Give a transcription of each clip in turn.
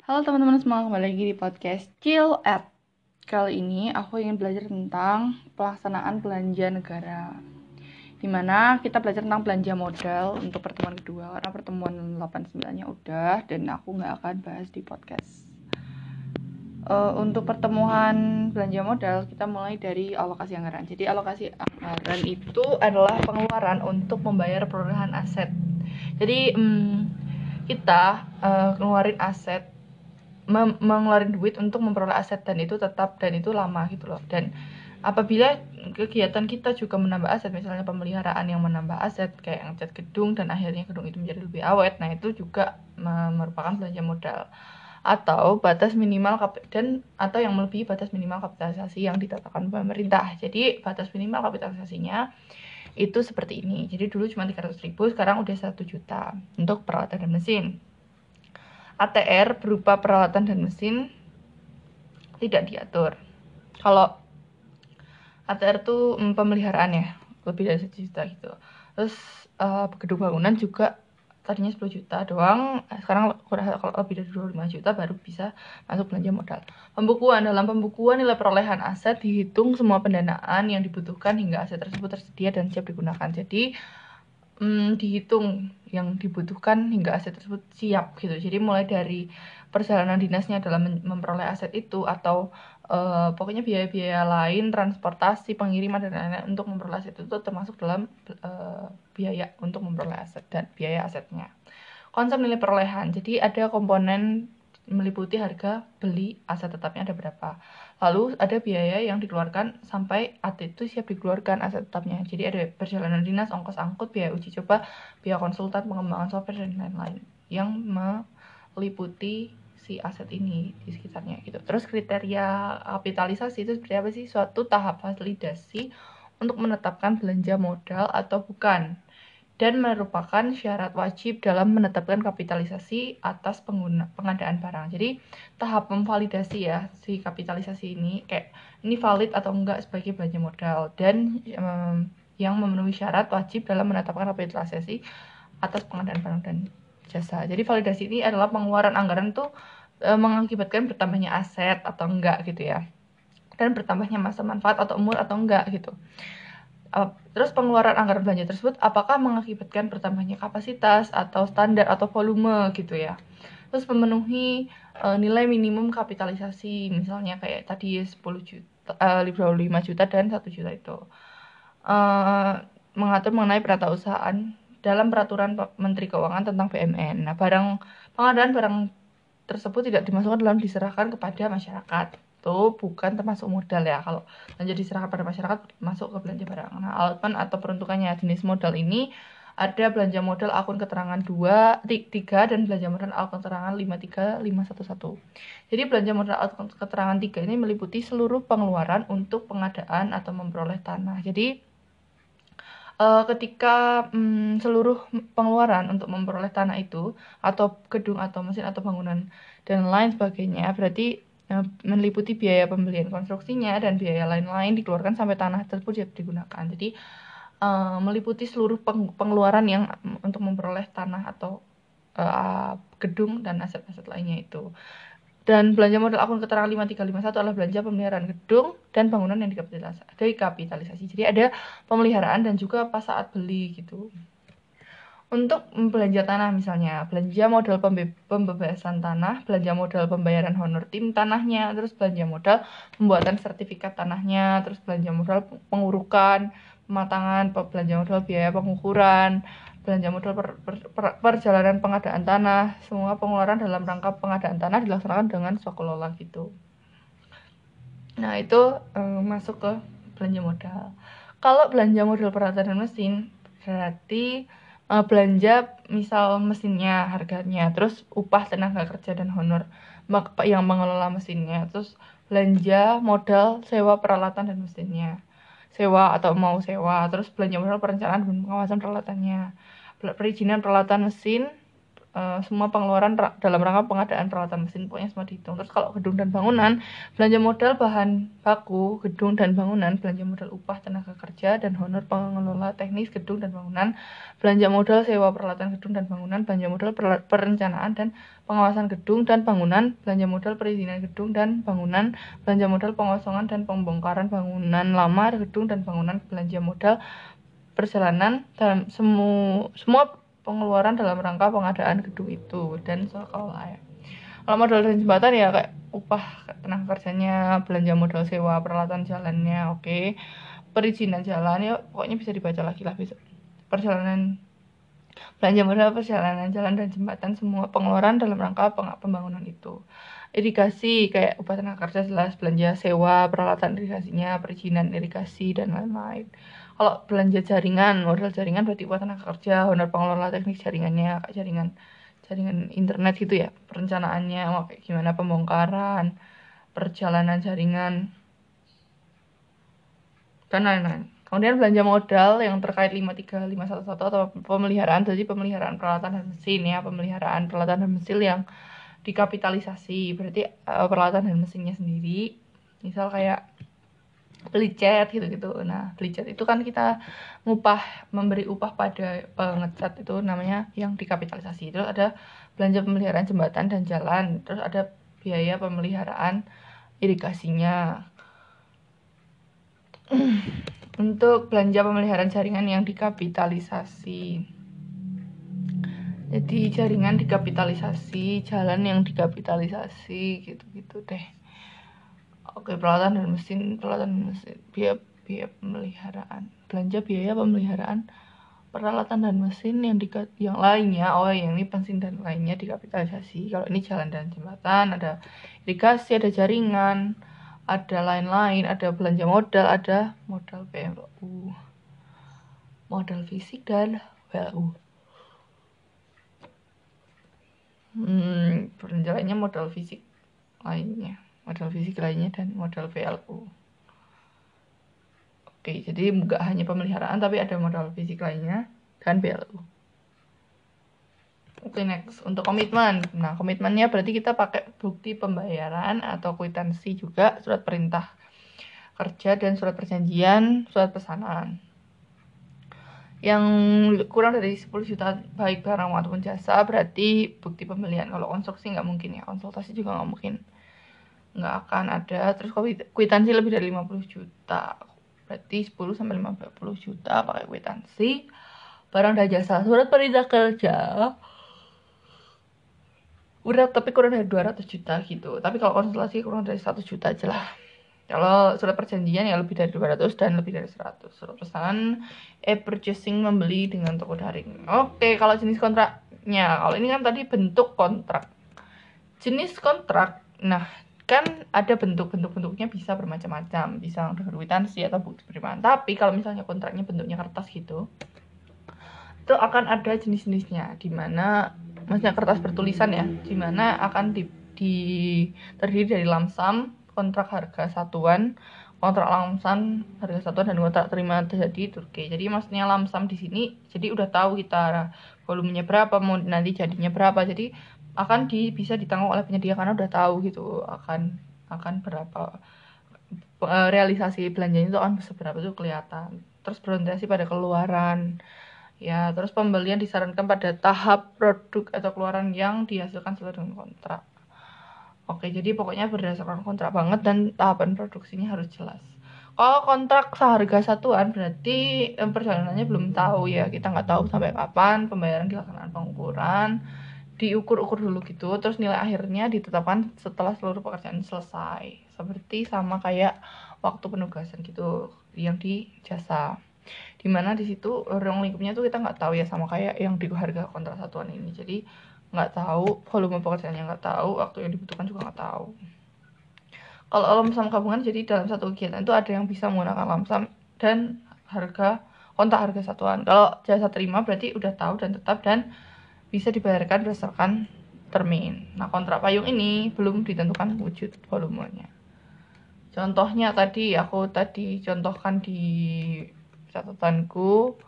Halo teman-teman semua, kembali lagi di podcast Chill At. Kali ini aku ingin belajar tentang pelaksanaan belanja negara. Di mana kita belajar tentang belanja modal untuk pertemuan kedua, karena pertemuan 89-nya udah, dan aku nggak akan bahas di podcast. Uh, untuk pertemuan belanja modal, kita mulai dari alokasi anggaran. Jadi alokasi anggaran itu adalah pengeluaran untuk membayar perolehan aset. Jadi um, kita uh, ngeluarin aset mengeluarkan duit untuk memperoleh aset dan itu tetap dan itu lama gitu loh. Dan apabila kegiatan kita juga menambah aset misalnya pemeliharaan yang menambah aset kayak ngecat gedung dan akhirnya gedung itu menjadi lebih awet nah itu juga merupakan belanja modal. Atau batas minimal dan atau yang melebihi batas minimal kapitalisasi yang ditetapkan pemerintah. Jadi batas minimal kapitalisasinya itu seperti ini. Jadi dulu cuma 300 ribu sekarang udah satu juta untuk peralatan dan mesin ATR berupa peralatan dan mesin tidak diatur. Kalau ATR itu mm, pemeliharaan ya, lebih dari satu juta gitu. Terus uh, gedung bangunan juga tadinya 10 juta doang, sekarang kalau lebih dari 25 juta baru bisa masuk belanja modal. Pembukuan dalam pembukuan nilai perolehan aset dihitung semua pendanaan yang dibutuhkan hingga aset tersebut tersedia dan siap digunakan. Jadi hmm, dihitung yang dibutuhkan hingga aset tersebut siap gitu. Jadi mulai dari perjalanan dinasnya dalam memperoleh aset itu atau uh, pokoknya biaya-biaya lain, transportasi, pengiriman dan lain-lain untuk memperoleh aset itu termasuk dalam uh, biaya untuk memperoleh aset dan biaya asetnya. Konsep nilai perolehan. Jadi ada komponen meliputi harga beli aset tetapnya ada berapa. Lalu ada biaya yang dikeluarkan sampai aset itu siap dikeluarkan aset tetapnya. Jadi ada perjalanan dinas, ongkos angkut, biaya uji coba, biaya konsultan, pengembangan software dan lain-lain yang meliputi si aset ini di sekitarnya gitu. Terus kriteria kapitalisasi itu seperti apa sih? Suatu tahap validasi untuk menetapkan belanja modal atau bukan dan merupakan syarat wajib dalam menetapkan kapitalisasi atas pengguna, pengadaan barang. Jadi tahap memvalidasi ya si kapitalisasi ini kayak ini valid atau enggak sebagai belanja modal dan um, yang memenuhi syarat wajib dalam menetapkan kapitalisasi atas pengadaan barang dan jasa. Jadi validasi ini adalah pengeluaran anggaran tuh e, mengakibatkan bertambahnya aset atau enggak gitu ya. Dan bertambahnya masa manfaat atau umur atau enggak gitu terus pengeluaran anggaran belanja tersebut apakah mengakibatkan bertambahnya kapasitas atau standar atau volume gitu ya? Terus memenuhi uh, nilai minimum kapitalisasi misalnya kayak tadi 10 juta uh, 55 juta dan 1 juta itu. Uh, mengatur mengenai peratausahaan dalam peraturan Menteri Keuangan tentang BMN nah barang pengadaan barang tersebut tidak dimasukkan dalam diserahkan kepada masyarakat itu bukan termasuk modal ya kalau belanja diserahkan pada masyarakat masuk ke belanja barang nah allotment atau peruntukannya jenis modal ini ada belanja modal akun keterangan 2, 3 dan belanja modal akun keterangan 53, 511. Jadi belanja modal akun keterangan 3 ini meliputi seluruh pengeluaran untuk pengadaan atau memperoleh tanah. Jadi uh, ketika um, seluruh pengeluaran untuk memperoleh tanah itu atau gedung atau mesin atau bangunan dan lain sebagainya berarti meliputi biaya pembelian konstruksinya dan biaya lain-lain dikeluarkan sampai tanah tersebut siap digunakan. Jadi uh, meliputi seluruh peng pengeluaran yang untuk memperoleh tanah atau uh, gedung dan aset-aset lainnya itu. Dan belanja modal akun keterangan 5351 adalah belanja pemeliharaan gedung dan bangunan yang dikapitalisasi. Jadi ada pemeliharaan dan juga pas saat beli gitu untuk belanja tanah misalnya belanja modal pembe pembebasan tanah belanja modal pembayaran honor tim tanahnya terus belanja modal pembuatan sertifikat tanahnya terus belanja modal pengurukan pematangan belanja modal biaya pengukuran belanja modal per, per, per, perjalanan pengadaan tanah semua pengeluaran dalam rangka pengadaan tanah dilaksanakan dengan swakelola gitu. Nah itu eh, masuk ke belanja modal. Kalau belanja modal peralatan dan mesin berarti uh, belanja misal mesinnya harganya. Terus upah tenaga kerja dan honor yang mengelola mesinnya. Terus belanja modal sewa peralatan dan mesinnya. Sewa atau mau sewa. Terus belanja modal perencanaan dan pengawasan peralatannya. Perizinan peralatan mesin uh, semua pengeluaran ra dalam rangka pengadaan peralatan mesin pokoknya semua dihitung. Terus kalau gedung dan bangunan belanja modal bahan baku gedung dan bangunan belanja modal upah tenaga kerja dan honor pengelola teknis gedung dan bangunan belanja modal sewa peralatan gedung dan bangunan belanja modal perencanaan dan pengawasan gedung dan bangunan belanja modal perizinan gedung dan bangunan belanja modal pengosongan dan pembongkaran bangunan lama gedung dan bangunan belanja modal perjalanan dalam semua semua pengeluaran dalam rangka pengadaan gedung itu dan sekolah ya. Kalau modal dan jembatan ya kayak upah tenaga kerjanya, belanja modal sewa, peralatan jalannya, oke. Okay. Perizinan jalan ya pokoknya bisa dibaca lagi lah besok. Perjalanan belanja modal perjalanan jalan dan jembatan semua pengeluaran dalam rangka pembangunan itu irigasi kayak upah tenaga kerja jelas belanja sewa peralatan irigasinya perizinan irigasi dan lain-lain kalau belanja jaringan modal jaringan berarti buat tenaga kerja honor pengelola teknik jaringannya kayak jaringan jaringan internet gitu ya perencanaannya mau kayak gimana pembongkaran perjalanan jaringan dan lain-lain. Kemudian belanja modal yang terkait 53511 atau pemeliharaan jadi pemeliharaan peralatan dan mesin ya pemeliharaan peralatan dan mesin yang dikapitalisasi berarti uh, peralatan dan mesinnya sendiri. Misal kayak beli cat gitu-gitu. Nah, beli cat itu kan kita ngupah memberi upah pada pengecat itu namanya yang dikapitalisasi. Terus ada belanja pemeliharaan jembatan dan jalan, terus ada biaya pemeliharaan irigasinya. Untuk belanja pemeliharaan jaringan yang dikapitalisasi. Jadi jaringan dikapitalisasi, jalan yang dikapitalisasi gitu-gitu deh oke peralatan dan mesin peralatan dan mesin biaya biaya pemeliharaan. Belanja biaya pemeliharaan peralatan dan mesin yang di yang lainnya oh yang ini pensiun dan lainnya dikapitalisasi. Kalau ini jalan dan jembatan ada irigasi ada jaringan ada lain-lain ada belanja modal ada modal PMU modal fisik dan PLU hmm, perjalanannya modal fisik lainnya modal fisik lainnya dan modal VLU. Oke, jadi nggak hanya pemeliharaan tapi ada modal fisik lainnya dan VLU. Oke, next. Untuk komitmen. Nah, komitmennya berarti kita pakai bukti pembayaran atau kwitansi juga, surat perintah kerja dan surat perjanjian, surat pesanan. Yang kurang dari 10 juta baik barang maupun jasa berarti bukti pembelian. Kalau konstruksi nggak mungkin ya, konsultasi juga nggak mungkin nggak akan ada. Terus kwitansi lebih dari 50 juta? Berarti 10 sampai 50 juta pakai kwitansi. Barang dan jasa. Surat perintah kerja. Udah tapi kurang dari 200 juta gitu. Tapi kalau konsultasi kurang dari 100 juta aja lah. Kalau surat perjanjian ya lebih dari 200 dan lebih dari 100 surat pesanan e-purchasing membeli dengan toko daring. Oke kalau jenis kontraknya. Kalau ini kan tadi bentuk kontrak. Jenis kontrak. Nah kan ada bentuk-bentuk-bentuknya bisa bermacam-macam. Bisa kwitansi atau bukti penerimaan. Tapi kalau misalnya kontraknya bentuknya kertas gitu itu akan ada jenis-jenisnya. Di mana maksudnya kertas bertulisan ya di mana akan di, di terdiri dari lamsam kontrak harga satuan kontrak lamsam harga satuan dan kontrak terima jadi Turki. Jadi maksudnya lamsam di sini jadi udah tahu kita volumenya berapa mau nanti jadinya berapa. Jadi akan di, bisa ditanggung oleh penyedia karena udah tahu gitu akan akan berapa eh, realisasi belanjanya itu akan seberapa itu kelihatan. Terus berorientasi pada keluaran ya terus pembelian disarankan pada tahap produk atau keluaran yang dihasilkan sesuai dengan kontrak. Oke jadi pokoknya berdasarkan kontrak banget dan tahapan produksinya harus jelas. Kalau kontrak seharga satuan berarti eh, perjalanannya belum tahu ya. Kita nggak tahu sampai kapan pembayaran dilaksanakan pengukuran diukur-ukur dulu gitu terus nilai akhirnya ditetapkan setelah seluruh pekerjaan selesai. Seperti sama kayak waktu penugasan gitu yang di jasa. Di mana di situ ruang lingkupnya tuh kita nggak tahu ya sama kayak yang di harga kontrak satuan ini. Jadi nggak tahu volume pekerjaannya nggak tahu waktu yang dibutuhkan juga nggak tahu. Kalau lamsam gabungan jadi dalam satu kegiatan itu ada yang bisa menggunakan lamsam dan harga kontrak harga satuan. Kalau jasa terima berarti udah tahu dan tetap dan bisa dibayarkan berdasarkan termin. Nah, kontrak payung ini belum ditentukan wujud volumenya. Contohnya tadi aku tadi contohkan di catatanku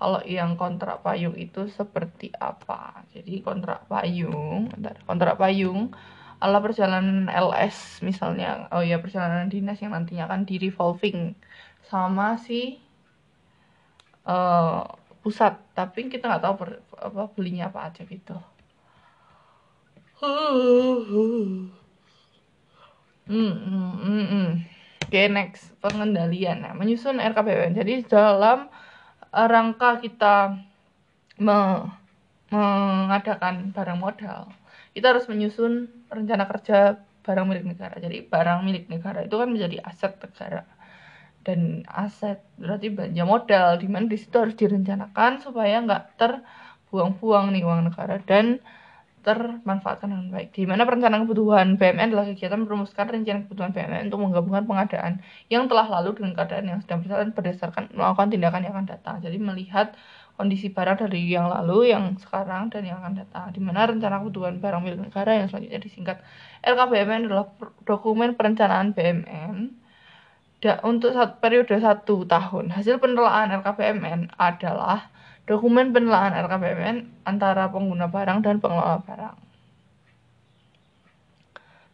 kalau yang kontrak payung itu seperti apa jadi kontrak payung kontrak payung ala perjalanan LS misalnya oh ya perjalanan dinas yang nantinya akan di revolving sama si uh, pusat tapi kita nggak tahu per, apa belinya apa aja gitu hmm, hmm, hmm, hmm. Oke, okay, next pengendalian. Nah, menyusun RKPUN. Jadi dalam rangka kita me mengadakan barang modal, kita harus menyusun rencana kerja barang milik negara. Jadi barang milik negara itu kan menjadi aset negara dan aset berarti belanja modal di mana di situ harus direncanakan supaya nggak terbuang-buang nih uang negara dan termanfaatkan dengan baik. Di mana perencanaan kebutuhan BMN adalah kegiatan merumuskan rencana kebutuhan BMN untuk menggabungkan pengadaan yang telah lalu dengan keadaan yang sedang berjalan berdasarkan melakukan tindakan yang akan datang. Jadi melihat kondisi barang dari yang lalu, yang sekarang, dan yang akan datang. Di mana rencana kebutuhan barang milik negara yang selanjutnya disingkat LKBMN adalah dokumen perencanaan BMN untuk satu, periode satu tahun. Hasil penelaan LKBMN adalah Dokumen penelaan LKPMN antara pengguna barang dan pengelola barang.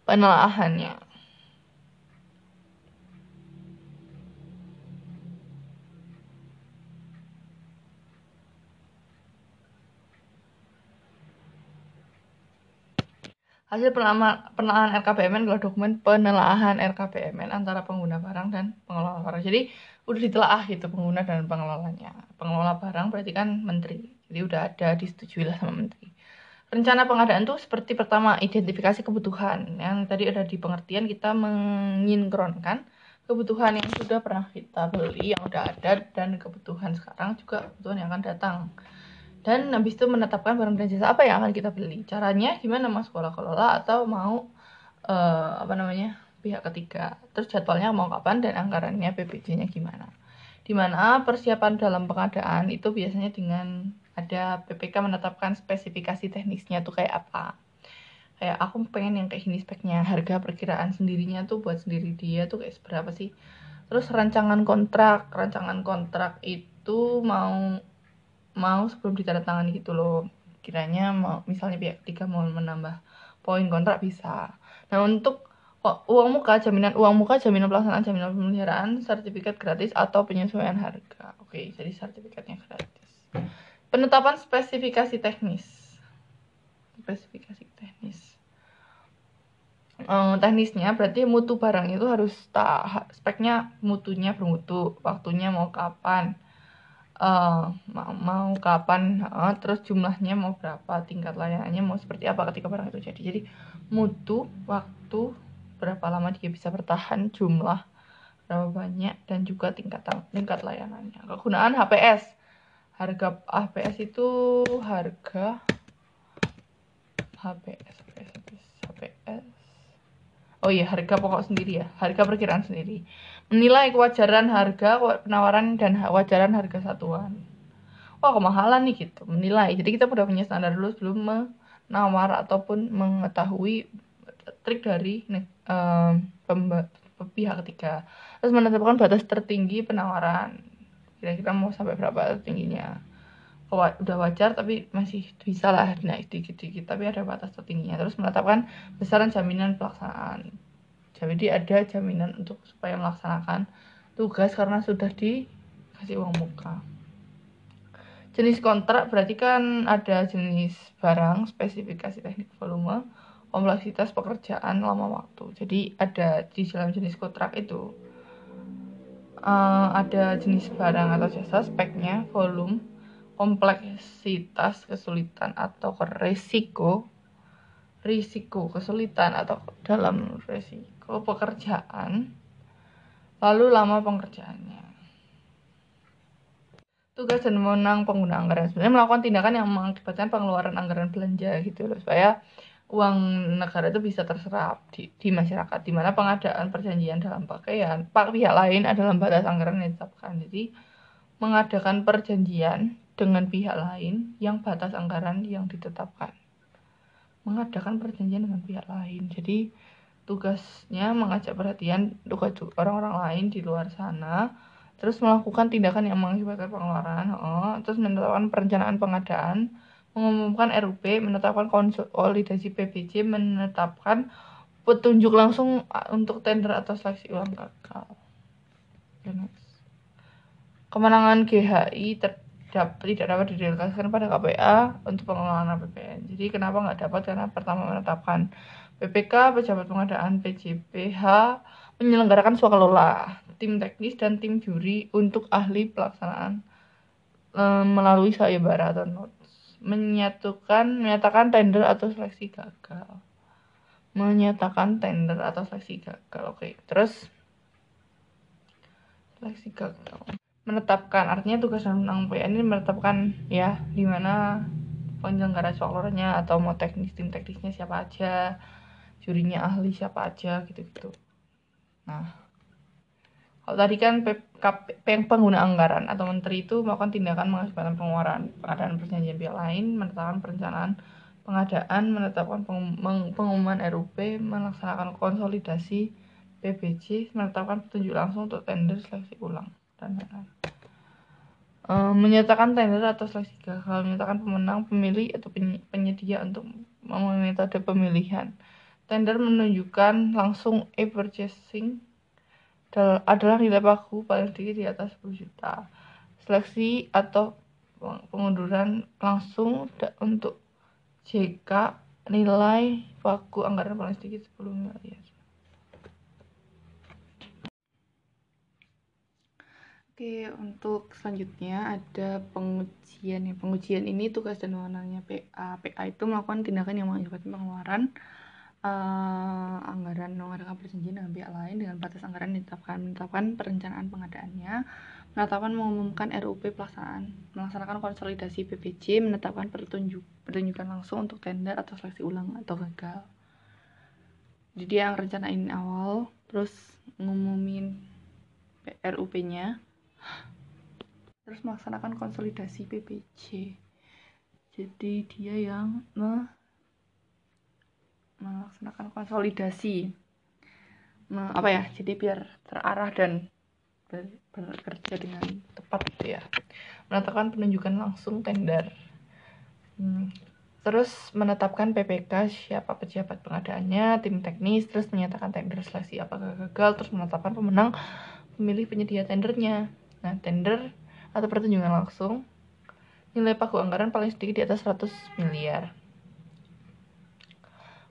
Penelaahannya. Hasil penelaan LKPMN adalah dokumen penelaahan LKPMN antara pengguna barang dan pengelola barang. Jadi udah ditelaah gitu pengguna dan pengelolanya. Pengelola barang berarti kan menteri. Jadi udah ada disetujui lah sama menteri. Rencana pengadaan tuh seperti pertama identifikasi kebutuhan. Yang tadi ada di pengertian kita menginkronkan kebutuhan yang sudah pernah kita beli yang udah ada dan kebutuhan sekarang juga kebutuhan yang akan datang dan habis itu menetapkan barang dan jasa apa yang akan kita beli caranya gimana mau sekolah kelola atau mau uh, apa namanya pihak ketiga. Terus jadwalnya mau kapan dan anggarannya PBJ-nya gimana. Di mana persiapan dalam pengadaan itu biasanya dengan ada PPK menetapkan spesifikasi teknisnya tuh kayak apa. Kayak aku pengen yang kayak gini speknya, harga perkiraan sendirinya tuh buat sendiri dia tuh kayak seberapa sih. Terus rancangan kontrak, rancangan kontrak itu mau mau sebelum ditandatangani gitu loh. Kiranya mau misalnya pihak ketiga mau menambah poin kontrak bisa. Nah, untuk uang muka, jaminan uang muka, jaminan pelaksanaan, jaminan pemeliharaan, sertifikat gratis atau penyesuaian harga. Oke, jadi sertifikatnya gratis. Penetapan spesifikasi teknis. Spesifikasi teknis. Um, teknisnya berarti mutu barang itu harus tak speknya mutunya bermutu, waktunya mau kapan, uh, mau, mau kapan, uh, terus jumlahnya mau berapa, tingkat layanannya mau seperti apa ketika barang itu jadi. Jadi mutu, waktu, berapa lama dia bisa bertahan jumlah berapa banyak dan juga tingkat tingkat layanannya kegunaan HPS harga HPS itu harga HPS oh iya harga pokok sendiri ya. Harga perkiraan sendiri. Menilai kewajaran harga penawaran dan wajaran harga satuan. Wah kemahalan nih gitu menilai. Jadi kita udah punya standar dulu sebelum menawar ataupun mengetahui trik dari um, pihak ketiga. Terus menetapkan batas tertinggi penawaran. Kira-kira mau sampai berapa tingginya udah wajar tapi masih bisa lah naik dikit-dikit tapi ada batas tertingginya. Terus menetapkan besaran jaminan pelaksanaan. Jadi ada jaminan untuk supaya melaksanakan tugas karena sudah dikasih uang muka. Jenis kontrak berarti kan ada jenis barang spesifikasi teknik volume kompleksitas pekerjaan lama waktu. Jadi ada di dalam jenis kontrak itu uh, ada jenis barang atau jasa, speknya, volume, kompleksitas, kesulitan atau resiko, risiko, kesulitan atau dalam resiko pekerjaan, lalu lama pengerjaannya. Tugas dan menang pengguna anggaran sebenarnya melakukan tindakan yang mengakibatkan pengeluaran anggaran belanja gitu loh supaya uang negara itu bisa terserap di, di masyarakat di mana pengadaan perjanjian dalam pakaian pak pihak lain adalah batas anggaran yang ditetapkan jadi mengadakan perjanjian dengan pihak lain yang batas anggaran yang ditetapkan. Mengadakan perjanjian dengan pihak lain. Jadi tugasnya mengajak perhatian orang-orang lain di luar sana terus melakukan tindakan yang mengakibatkan pengeluaran oh, terus menetapkan perencanaan pengadaan mengumumkan RUP menetapkan konsolidasi PBJ menetapkan petunjuk langsung untuk tender atau seleksi ulang gagal. Kemenangan GHI terdapat tidak dapat didelegasikan pada KPA untuk pengelolaan APBN. Jadi kenapa nggak dapat? Karena pertama menetapkan PPK, pejabat pengadaan PJPH, menyelenggarakan swakelola, tim teknis dan tim juri untuk ahli pelaksanaan e, melalui sayembara atau notes, menyatukan menyatakan tender atau seleksi gagal, menyatakan tender atau seleksi gagal. Oke, terus seleksi gagal menetapkan artinya tugas tentang PN ini menetapkan ya di mana penyelenggara soalnya atau mau teknis tim teknisnya siapa aja jurinya ahli siapa aja gitu gitu nah kalau tadi kan pengguna anggaran atau menteri itu melakukan tindakan mengakibatkan pengeluaran pengadaan perjanjian pihak lain menetapkan perencanaan pengadaan menetapkan pengumuman RUP melaksanakan konsolidasi PBJ menetapkan petunjuk langsung untuk tender seleksi ulang lain-lain uh, menyatakan tender atau seleksi gagal menyatakan pemenang pemilih atau penyedia untuk metode pemilihan. Tender menunjukkan langsung e-purchasing adalah nilai pagu paling tinggi di atas 10 juta. Seleksi atau pengunduran langsung untuk JK nilai pagu anggaran paling sedikit 10 miliar Oke, untuk selanjutnya ada pengujian ya. Pengujian ini tugas dan wewenangnya PA. PA itu melakukan tindakan yang mengakibatkan pengeluaran uh, anggaran mengadakan perjanjian dengan pihak lain dengan batas anggaran ditetapkan, menetapkan perencanaan pengadaannya, menetapkan mengumumkan RUP pelaksanaan, melaksanakan konsolidasi PPJ, menetapkan pertunjuk pertunjukan langsung untuk tender atau seleksi ulang atau gagal. Jadi yang rencana ini awal, terus ngumumin RUP-nya, terus melaksanakan konsolidasi PPJ jadi dia yang me melaksanakan konsolidasi. Me apa ya? jadi biar terarah dan ber bekerja dengan tepat gitu ya. Menetapkan penunjukan langsung tender. Hmm. terus menetapkan PPK siapa pejabat pengadaannya tim teknis terus menyatakan tender seleksi apakah gagal terus menetapkan pemenang pemilih penyedia tendernya Nah, tender atau pertunjukan langsung nilai pagu anggaran paling sedikit di atas 100 miliar.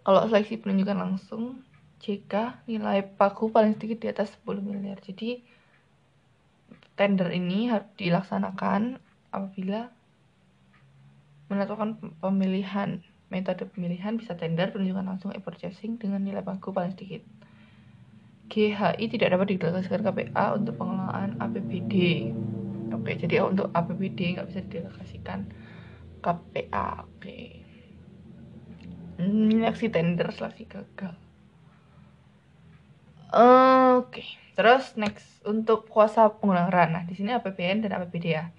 Kalau seleksi penunjukan langsung, jika nilai pagu paling sedikit di atas 10 miliar. Jadi tender ini harus dilaksanakan apabila menentukan pemilihan metode pemilihan bisa tender penunjukan langsung e-purchasing dengan nilai pagu paling sedikit. GHI tidak dapat didelegasikan KPA untuk pengelolaan APBD. Oke, jadi untuk APBD nggak bisa didelegasikan KPA. Oke. Ini aksi tender seleksi gagal. Oke, terus next untuk kuasa penggunaan Nah, di sini APBN dan APBD ya.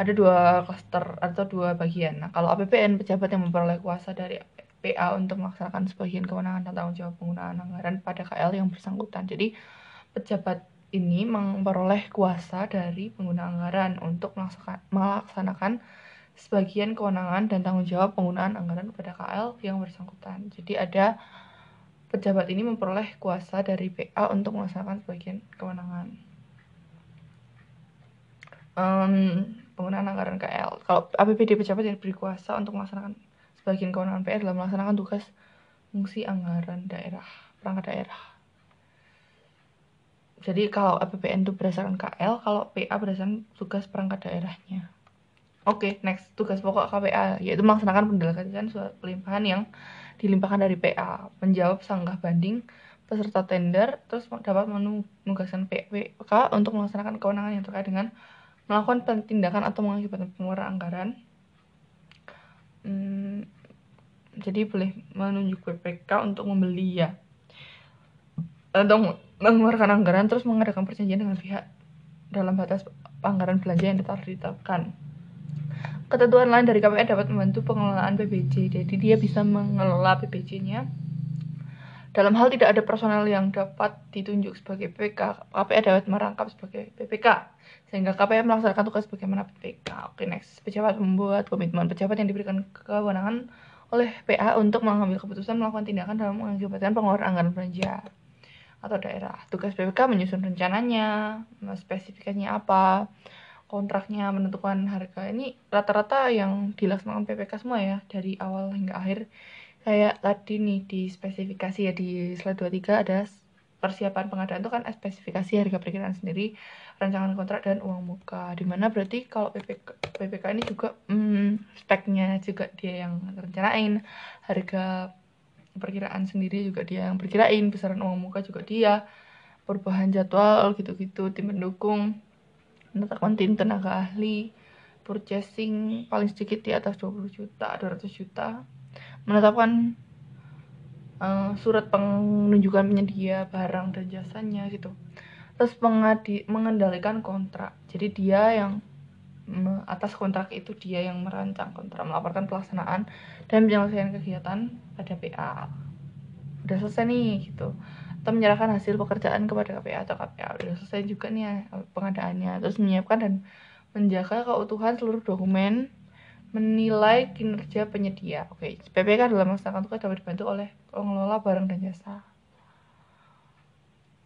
Ada dua klaster atau dua bagian. Nah, kalau APBN pejabat yang memperoleh kuasa dari PA untuk melaksanakan sebagian kewenangan dan tanggung jawab penggunaan anggaran pada KL yang bersangkutan. Jadi pejabat ini memperoleh kuasa dari pengguna anggaran untuk melaksanakan sebagian kewenangan dan tanggung jawab penggunaan anggaran pada KL yang bersangkutan. Jadi ada pejabat ini memperoleh kuasa dari PA untuk melaksanakan sebagian kewenangan. Um, penggunaan anggaran KL. Kalau APBD pejabat yang diberi kuasa untuk melaksanakan Sebagian kewenangan PR dalam melaksanakan tugas fungsi anggaran daerah, perangkat daerah. Jadi kalau APBN itu berdasarkan KL, kalau PA berdasarkan tugas perangkat daerahnya. Oke, okay, next tugas pokok KPA yaitu melaksanakan pendelegasian surat pelimpahan yang dilimpahkan dari PA, menjawab sanggah banding peserta tender, terus dapat menugaskan PPK untuk melaksanakan kewenangan yang terkait dengan melakukan tindakan atau mengakibatkan pengeluaran anggaran hmm, jadi boleh menunjuk PPK untuk membeli ya atau mengeluarkan anggaran terus mengadakan perjanjian dengan pihak dalam batas anggaran belanja yang ditetapkan. Ketentuan lain dari KPR dapat membantu pengelolaan PBJ. Jadi dia bisa mengelola PBJ-nya dalam hal tidak ada personel yang dapat ditunjuk sebagai PPK, KPA dapat merangkap sebagai PPK sehingga KPA melaksanakan tugas bagaimana PPK. Oke, next. Pejabat membuat komitmen pejabat yang diberikan kewenangan oleh PA untuk mengambil keputusan melakukan tindakan dalam mengakibatkan pengeluaran anggaran belanja atau daerah. Tugas PPK menyusun rencananya, spesifikasinya apa, kontraknya, menentukan harga. Ini rata-rata yang dilaksanakan PPK semua ya, dari awal hingga akhir kayak tadi nih di spesifikasi ya di slide 23 ada persiapan pengadaan itu kan spesifikasi harga perkiraan sendiri rancangan kontrak dan uang muka. Di mana berarti kalau PPK, PPK ini juga hmm, speknya juga dia yang rencanain. Harga perkiraan sendiri juga dia yang perkirain besaran uang muka juga dia. Perubahan jadwal gitu-gitu tim pendukung menetapkan tim tenaga ahli purchasing paling sedikit di atas 20 juta 200 juta menetapkan uh, surat penunjukan penyedia barang dan jasanya gitu. Terus mengadi, mengendalikan kontrak. Jadi dia yang atas kontrak itu dia yang merancang kontrak melaporkan pelaksanaan dan penyelesaian kegiatan pada PA udah selesai nih gitu. Atau menyerahkan hasil pekerjaan kepada KPA atau KPA udah selesai juga nih ya, pengadaannya. Terus menyiapkan dan menjaga keutuhan seluruh dokumen menilai kinerja penyedia. Oke, PPK dalam melaksanakan tugas dapat dibantu oleh pengelola barang dan jasa.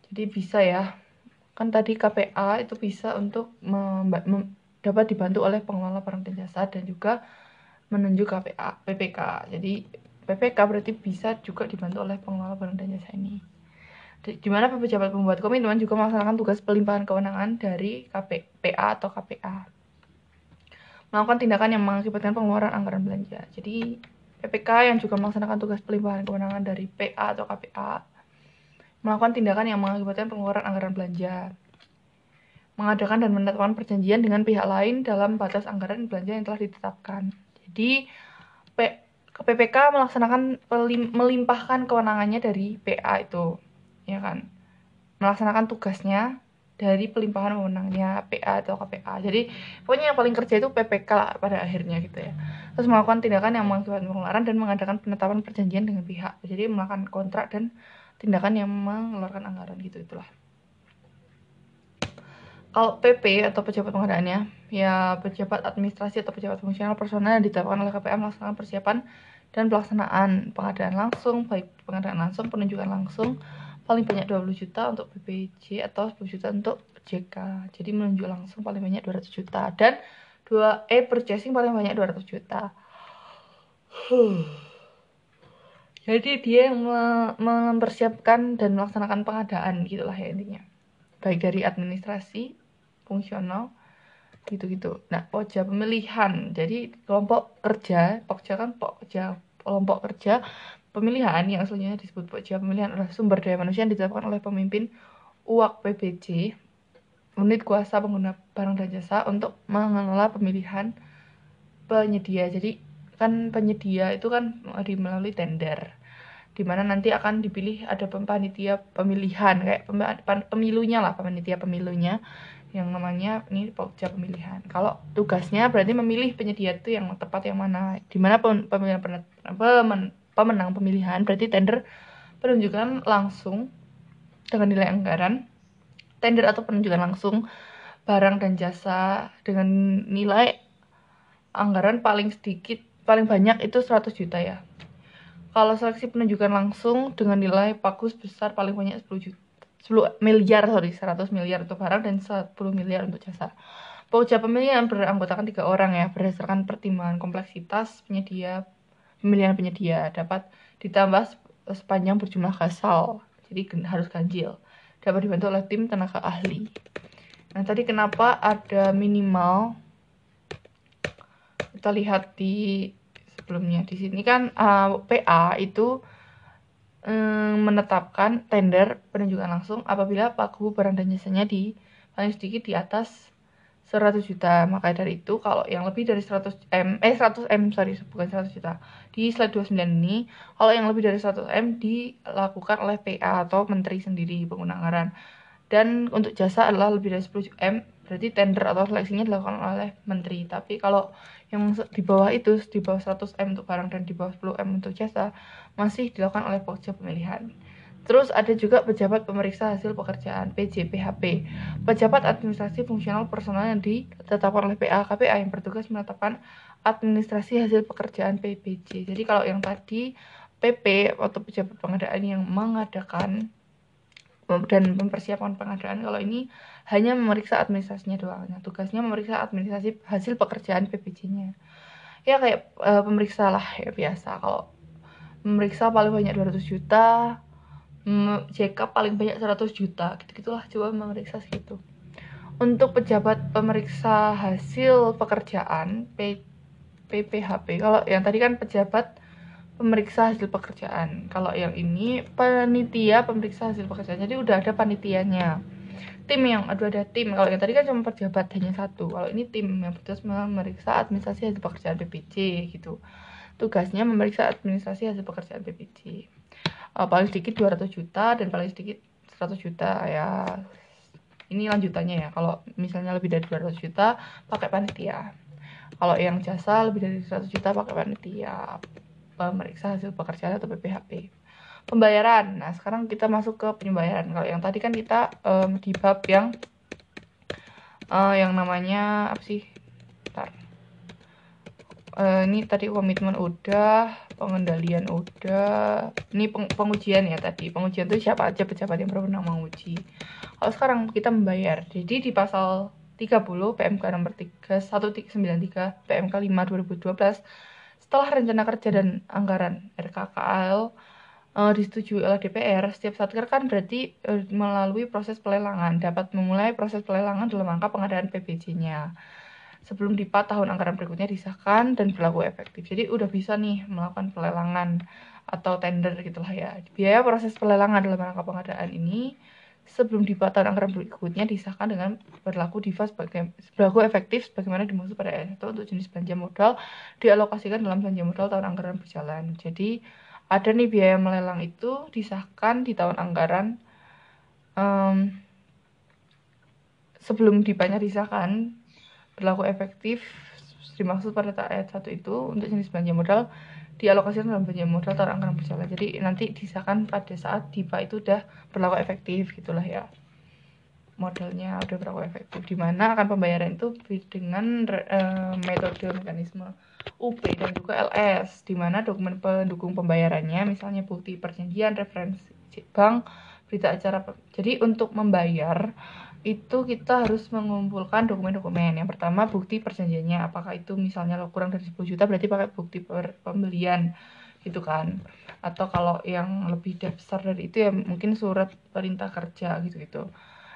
Jadi bisa ya, kan tadi KPA itu bisa untuk dapat dibantu oleh pengelola barang dan jasa dan juga menunjuk KPA, PPK. Jadi PPK berarti bisa juga dibantu oleh pengelola barang dan jasa ini. Di mana pejabat pembuat komitmen juga melaksanakan tugas pelimpahan kewenangan dari KPA atau KPA melakukan tindakan yang mengakibatkan pengeluaran anggaran belanja. Jadi PPK yang juga melaksanakan tugas pelimpahan kewenangan dari PA atau KPA melakukan tindakan yang mengakibatkan pengeluaran anggaran belanja. Mengadakan dan menetapkan perjanjian dengan pihak lain dalam batas anggaran belanja yang telah ditetapkan. Jadi P PPK melaksanakan melimpahkan kewenangannya dari PA itu, ya kan? Melaksanakan tugasnya dari pelimpahan wewenangnya PA atau KPA. Jadi pokoknya yang paling kerja itu PPK lah pada akhirnya gitu ya. Terus melakukan tindakan yang mengakibatkan pengeluaran dan mengadakan penetapan perjanjian dengan pihak. Jadi melakukan kontrak dan tindakan yang mengeluarkan anggaran gitu itulah. Kalau PP atau pejabat pengadaannya, ya pejabat administrasi atau pejabat fungsional personal yang ditetapkan oleh KPA melaksanakan persiapan dan pelaksanaan pengadaan langsung, baik pengadaan langsung, penunjukan langsung, paling banyak 20 juta untuk BPJ atau 10 juta untuk JK jadi menunjuk langsung paling banyak 200 juta. Dan dua E purchasing paling banyak 200 juta. Jadi dia yang mempersiapkan dan melaksanakan pengadaan gitulah ya intinya. Baik dari administrasi fungsional gitu-gitu. Nah pokja pemilihan. Jadi kelompok kerja pokja kan pokja kelompok kerja Pemilihan yang aslinya disebut Pokja pemilihan adalah sumber daya manusia yang ditetapkan oleh pemimpin UAK PBJ, unit kuasa pengguna barang dan jasa untuk mengelola pemilihan penyedia. Jadi kan penyedia itu kan di melalui tender di mana nanti akan dipilih ada panitia pemilihan kayak pemilunya lah panitia pemilunya yang namanya ini pokja pemilihan. Kalau tugasnya berarti memilih penyedia itu yang tepat yang mana, di mana pemilihan pemen, pemenang pemilihan berarti tender penunjukan langsung dengan nilai anggaran tender atau penunjukan langsung barang dan jasa dengan nilai anggaran paling sedikit paling banyak itu 100 juta ya. Kalau seleksi penunjukan langsung dengan nilai bagus besar paling banyak 10 juta 10 miliar sorry 100 miliar untuk barang dan 10 miliar untuk jasa. Pokja pemilihan beranggotakan tiga orang ya berdasarkan pertimbangan kompleksitas penyedia pemilihan penyedia dapat ditambah sepanjang berjumlah kasal jadi harus ganjil dapat dibantu oleh tim tenaga ahli. Nah tadi kenapa ada minimal? Kita lihat di sebelumnya. Di sini kan uh, eh, PA itu um, menetapkan tender penunjukan langsung apabila pagu barang dan jasanya di paling sedikit di atas 100 juta. Maka dari itu kalau yang lebih dari 100 M eh 100 M sorry bukan 100 juta. Di slide 29 ini kalau yang lebih dari 100 M dilakukan oleh PA atau menteri sendiri pengguna anggaran. Dan untuk jasa adalah lebih dari 10 M berarti tender atau seleksinya dilakukan oleh menteri. Tapi kalau yang di bawah itu di bawah 100 M untuk barang dan di bawah 10 M untuk jasa masih dilakukan oleh pokja pemilihan. Terus ada juga pejabat pemeriksa hasil pekerjaan PJPHP, pejabat administrasi fungsional personal yang ditetapkan oleh PA KPA yang bertugas menetapkan administrasi hasil pekerjaan PBJ. Jadi kalau yang tadi PP atau pejabat pengadaan yang mengadakan dan mempersiapkan pengadaan kalau ini hanya memeriksa administrasinya doang. Nah, tugasnya memeriksa administrasi hasil pekerjaan PBJ-nya ya kayak e, pemeriksa lah ya biasa. Kalau memeriksa paling banyak 200 juta JK paling banyak 100 juta. Gitu-gitulah coba memeriksa segitu. Untuk pejabat pemeriksa hasil pekerjaan P, PPHP kalau yang tadi kan pejabat pemeriksa hasil pekerjaan. Kalau yang ini panitia pemeriksa hasil pekerjaan. Jadi udah ada panitianya. Tim yang aduh ada tim. Kalau yang tadi kan cuma pejabat hanya satu. Kalau ini tim yang bertugas memeriksa administrasi hasil pekerjaan BPJ gitu. Tugasnya memeriksa administrasi hasil pekerjaan BPJ uh, paling sedikit 200 juta dan paling sedikit 100 juta ya. Ini lanjutannya ya. Kalau misalnya lebih dari 200 juta pakai panitia. Kalau yang jasa lebih dari 100 juta pakai panitia. Pemeriksa hasil pekerjaan atau PPHP pembayaran. Nah sekarang kita masuk ke pembayaran kalau yang tadi kan kita um, di bab yang uh, yang namanya apa sih. Uh, ini tadi komitmen udah pengendalian udah ini peng pengujian ya tadi. Pengujian itu siapa aja pejabat yang berwenang menguji. Kalau sekarang kita membayar jadi di pasal 30 PMK nomor 3193 PMK 5 2012 setelah rencana kerja dan anggaran RKKL uh, disetujui oleh DPR, setiap satker kan berarti uh, melalui proses pelelangan dapat memulai proses pelelangan dalam rangka pengadaan PBJ-nya sebelum DIPA tahun anggaran berikutnya disahkan dan berlaku efektif. Jadi udah bisa nih melakukan pelelangan atau tender gitulah ya. Biaya proses pelelangan dalam rangka pengadaan ini sebelum DIPA tahun anggaran berikutnya disahkan dengan berlaku DIPA sebagai berlaku efektif sebagaimana dimaksud pada ayat 1 untuk jenis belanja modal dialokasikan dalam belanja modal tahun anggaran berjalan. Jadi ada nih biaya melelang itu disahkan di tahun anggaran um, sebelum DIPA-nya disahkan berlaku efektif dimaksud pada ayat satu itu untuk jenis belanja modal dialokasikan dalam belanja modal atau anggaran berjalan. Jadi nanti disahkan pada saat DIPA itu udah berlaku efektif gitulah ya. Modelnya udah berlaku efektif. Di mana akan pembayaran itu dengan e, metode mekanisme UP dan juga LS di mana dokumen pendukung pembayarannya misalnya bukti perjanjian referensi bank berita acara jadi untuk membayar itu kita harus mengumpulkan dokumen-dokumen. Yang pertama bukti perjanjiannya, apakah itu misalnya lo kurang dari 10 juta berarti pakai bukti per pembelian gitu kan. Atau kalau yang lebih besar dari itu ya mungkin surat perintah kerja gitu-gitu.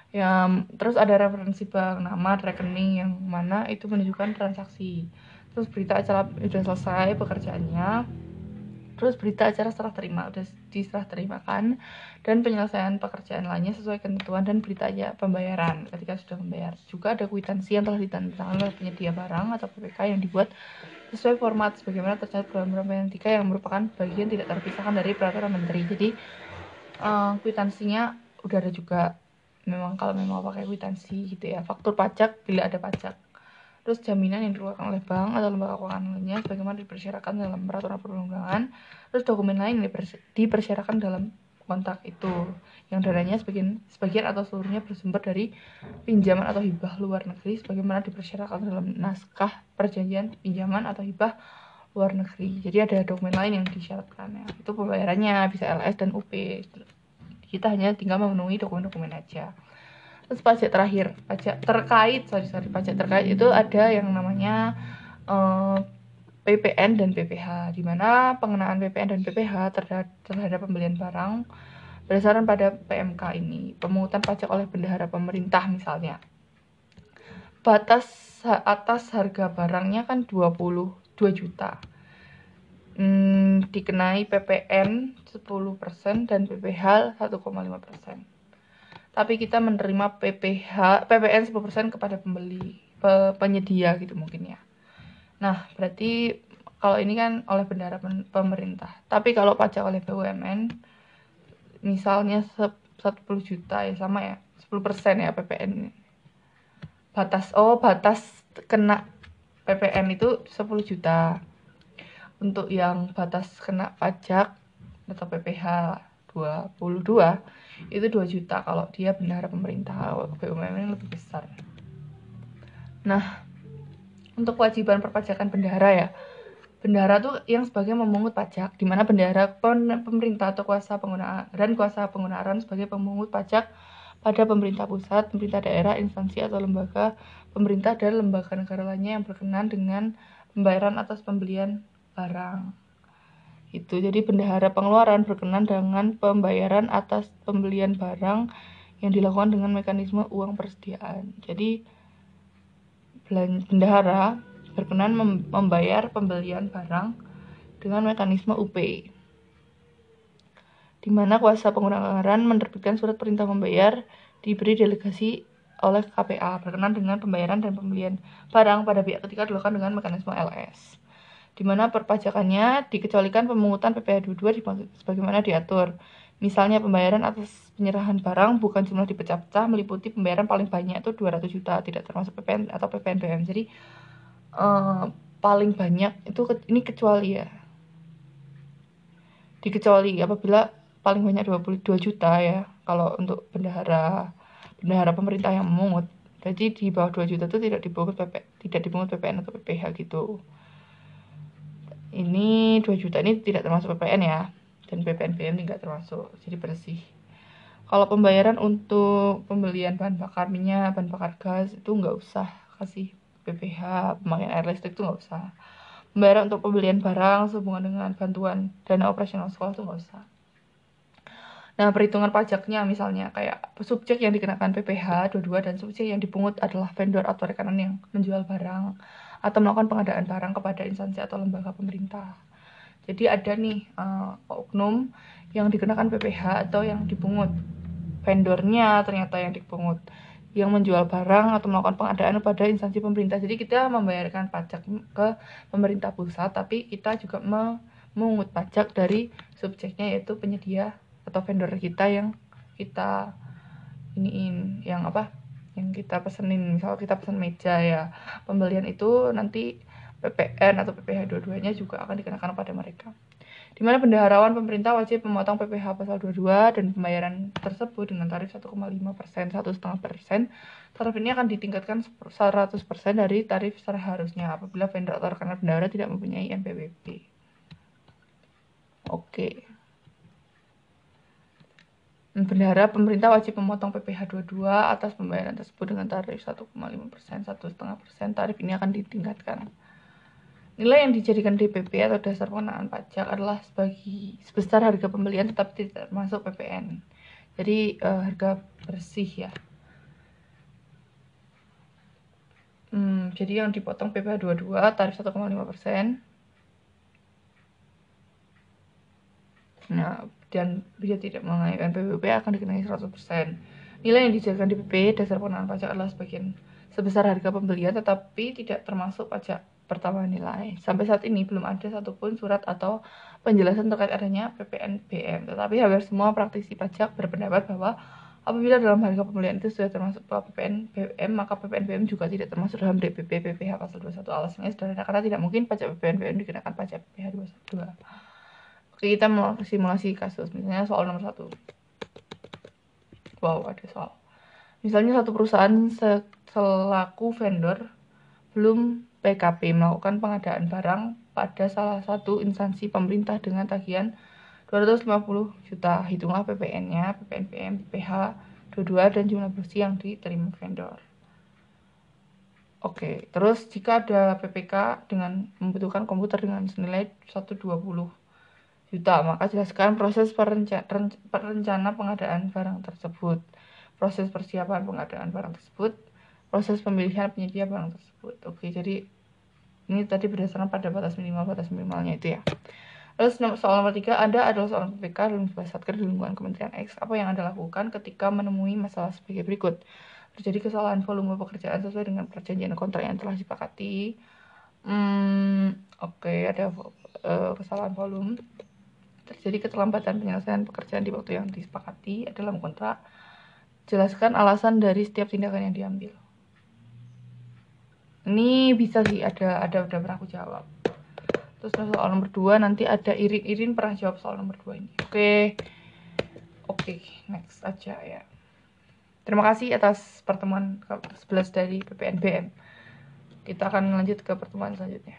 Ya, terus ada referensi bank, nama, rekening yang mana itu menunjukkan transaksi. Terus berita acara sudah selesai pekerjaannya, terus berita acara serah terima udah diserah terimakan dan penyelesaian pekerjaan lainnya sesuai ketentuan dan berita aja pembayaran. Ketika sudah membayar juga ada kwitansi yang telah ditandatangani oleh penyedia barang atau PPK yang dibuat sesuai format. Sebagaimana tercatat dalam peraturan tiga yang merupakan bagian tidak terpisahkan dari peraturan menteri. Jadi uh, kwitansinya udah ada juga. Memang kalau memang pakai kwitansi gitu ya. Faktur pajak bila ada pajak terus jaminan yang dikeluarkan oleh bank atau lembaga keuangan lainnya bagaimana dipersyaratkan dalam peraturan perundang-undangan. Terus dokumen lain yang dipersyaratkan dalam kontrak itu yang dananya sebagian sebagian atau seluruhnya bersumber dari pinjaman atau hibah luar negeri sebagaimana dipersyaratkan dalam naskah perjanjian pinjaman atau hibah luar negeri. Jadi ada dokumen lain yang disyaratkan ya. Itu pembayarannya bisa LS dan UP kita hanya tinggal memenuhi dokumen-dokumen aja terus pajak terakhir pajak terkait sorry sorry pajak terkait itu ada yang namanya uh, eh, PPN dan PPH di mana pengenaan PPN dan PPH terhadap, terhadap pembelian barang berdasarkan pada PMK ini. Pemungutan pajak oleh bendahara pemerintah misalnya. Batas atas harga barangnya kan 22 juta. Hmm, dikenai PPN 10% dan PPH 1,5% tapi kita menerima PPH PPN 10% kepada pembeli pe, penyedia gitu mungkin ya. Nah berarti kalau ini kan oleh bendara pemerintah. Tapi kalau pajak oleh BUMN misalnya 10 juta ya sama ya 10% ya PPN batas oh batas kena PPN itu 10 juta. Untuk yang batas kena pajak atau PPH 22 itu 2 juta kalau dia bendahara pemerintah. BUMN lebih besar. Nah untuk kewajiban perpajakan bendahara ya. Bendahara tuh yang sebagai memungut pajak di mana bendahara pemerintah atau kuasa penggunaan dan kuasa penggunaan sebagai pemungut pajak pada pemerintah pusat, pemerintah daerah, instansi atau lembaga pemerintah dan lembaga negara lainnya yang berkenan dengan pembayaran atas pembelian barang. Itu. Jadi bendahara pengeluaran berkenan dengan pembayaran atas pembelian barang yang dilakukan dengan mekanisme uang persediaan. Jadi bendahara berkenan membayar pembelian barang dengan mekanisme UP di mana kuasa pengguna anggaran menerbitkan surat perintah membayar diberi delegasi oleh KPA berkenan dengan pembayaran dan pembelian barang pada pihak ketiga dilakukan dengan mekanisme LS di mana perpajakannya dikecualikan pemungutan PPh 22 sebagaimana diatur. Misalnya pembayaran atas penyerahan barang bukan jumlah dipecah-pecah meliputi pembayaran paling banyak itu 200 juta tidak termasuk PPN atau PPNBM. Jadi uh, paling banyak itu ke, ini kecuali ya. Dikecuali apabila paling banyak 22 juta ya kalau untuk bendahara bendahara pemerintah yang memungut jadi di bawah 2 juta itu tidak dipungut PP tidak dipungut PPN atau PPH gitu ini 2 juta ini tidak termasuk PPN ya. Dan PPN BM tidak termasuk jadi bersih. Kalau pembayaran untuk pembelian bahan bakar minyak bahan bakar gas itu nggak usah kasih PPH pemakaian air listrik itu nggak usah. Pembayaran untuk pembelian barang sehubungan dengan bantuan dana operasional sekolah itu nggak usah. Nah, perhitungan pajaknya misalnya kayak subjek yang dikenakan PPH 22 dan subjek yang dipungut adalah vendor atau rekanan yang menjual barang atau melakukan pengadaan barang kepada instansi atau lembaga pemerintah. Jadi ada nih uh, oknum yang dikenakan PPH atau yang dipungut. Vendornya ternyata yang dipungut yang menjual barang atau melakukan pengadaan kepada instansi pemerintah. Jadi kita membayarkan pajak ke pemerintah pusat, tapi kita juga memungut pajak dari subjeknya yaitu penyedia atau vendor kita yang kita iniin yang apa yang kita pesenin misal kita pesen meja ya pembelian itu nanti PPN atau PPH dua-duanya juga akan dikenakan pada mereka di mana bendaharawan pemerintah wajib memotong PPH pasal 22 dan pembayaran tersebut dengan tarif 1,5 persen, 1,5 persen. Tarif ini akan ditingkatkan 100 persen dari tarif seharusnya apabila vendor atau rekan bendahara tidak mempunyai NPWP. Oke. Okay. Bendahara pemerintah wajib memotong PPh 22 atas pembayaran tersebut dengan tarif 1,5 persen, 1,5 persen. Tarif ini akan ditingkatkan. Nilai yang dijadikan DPP atau dasar pengenaan pajak adalah sebagai sebesar harga pembelian tetapi tidak masuk PPN. Jadi uh, harga bersih ya. Hmm, jadi yang dipotong PPh 22 tarif 1,5 persen. Nah, dan bila tidak mengenaikan PPP akan dikenai 100%. Nilai yang dijadikan di PP dasar pengenaan pajak adalah sebagian sebesar harga pembelian tetapi tidak termasuk pajak pertama nilai. Sampai saat ini belum ada satupun surat atau penjelasan terkait adanya PPNBM. Tetapi hampir semua praktisi pajak berpendapat bahwa apabila dalam harga pembelian itu sudah termasuk PPN BM, maka PPNBM juga tidak termasuk dalam DPP PPH pasal 21 alasannya sederhana karena tidak mungkin pajak PPNBM dikenakan pajak PPH 21 kita mau simulasi kasus. Misalnya soal nomor satu. Wow ada soal. Misalnya satu perusahaan selaku vendor belum PKP melakukan pengadaan barang pada salah satu instansi pemerintah dengan tagihan 250 juta. Hitunglah PPN-nya, PPNPM, PPH, 22 dan jumlah bersih yang diterima vendor. Oke, terus jika ada PPK dengan membutuhkan komputer dengan senilai 120 juta. Maka jelaskan proses perenca perencana pengadaan barang tersebut, proses persiapan pengadaan barang tersebut, proses pemilihan penyedia barang tersebut. Oke, jadi ini tadi berdasarkan pada batas minimal batas minimalnya itu ya. Terus soal nomor tiga, Anda adalah seorang PPK sebuah satker di lingkungan Kementerian X. Apa yang Anda lakukan ketika menemui masalah sebagai berikut? Terjadi kesalahan volume pekerjaan sesuai dengan perjanjian kontrak yang telah disepakati. Hmm, Oke, okay, ada uh, kesalahan volume terjadi keterlambatan penyelesaian pekerjaan di waktu yang disepakati dalam kontrak, jelaskan alasan dari setiap tindakan yang diambil. Ini bisa sih ada ada udah pernah aku jawab. terus soal nomor 2 nanti ada Irin-Irin pernah jawab soal nomor 2 ini oke okay. oke okay, next aja ya terima kasih atas pertemuan 11 dari PPNBM kita akan lanjut ke pertemuan selanjutnya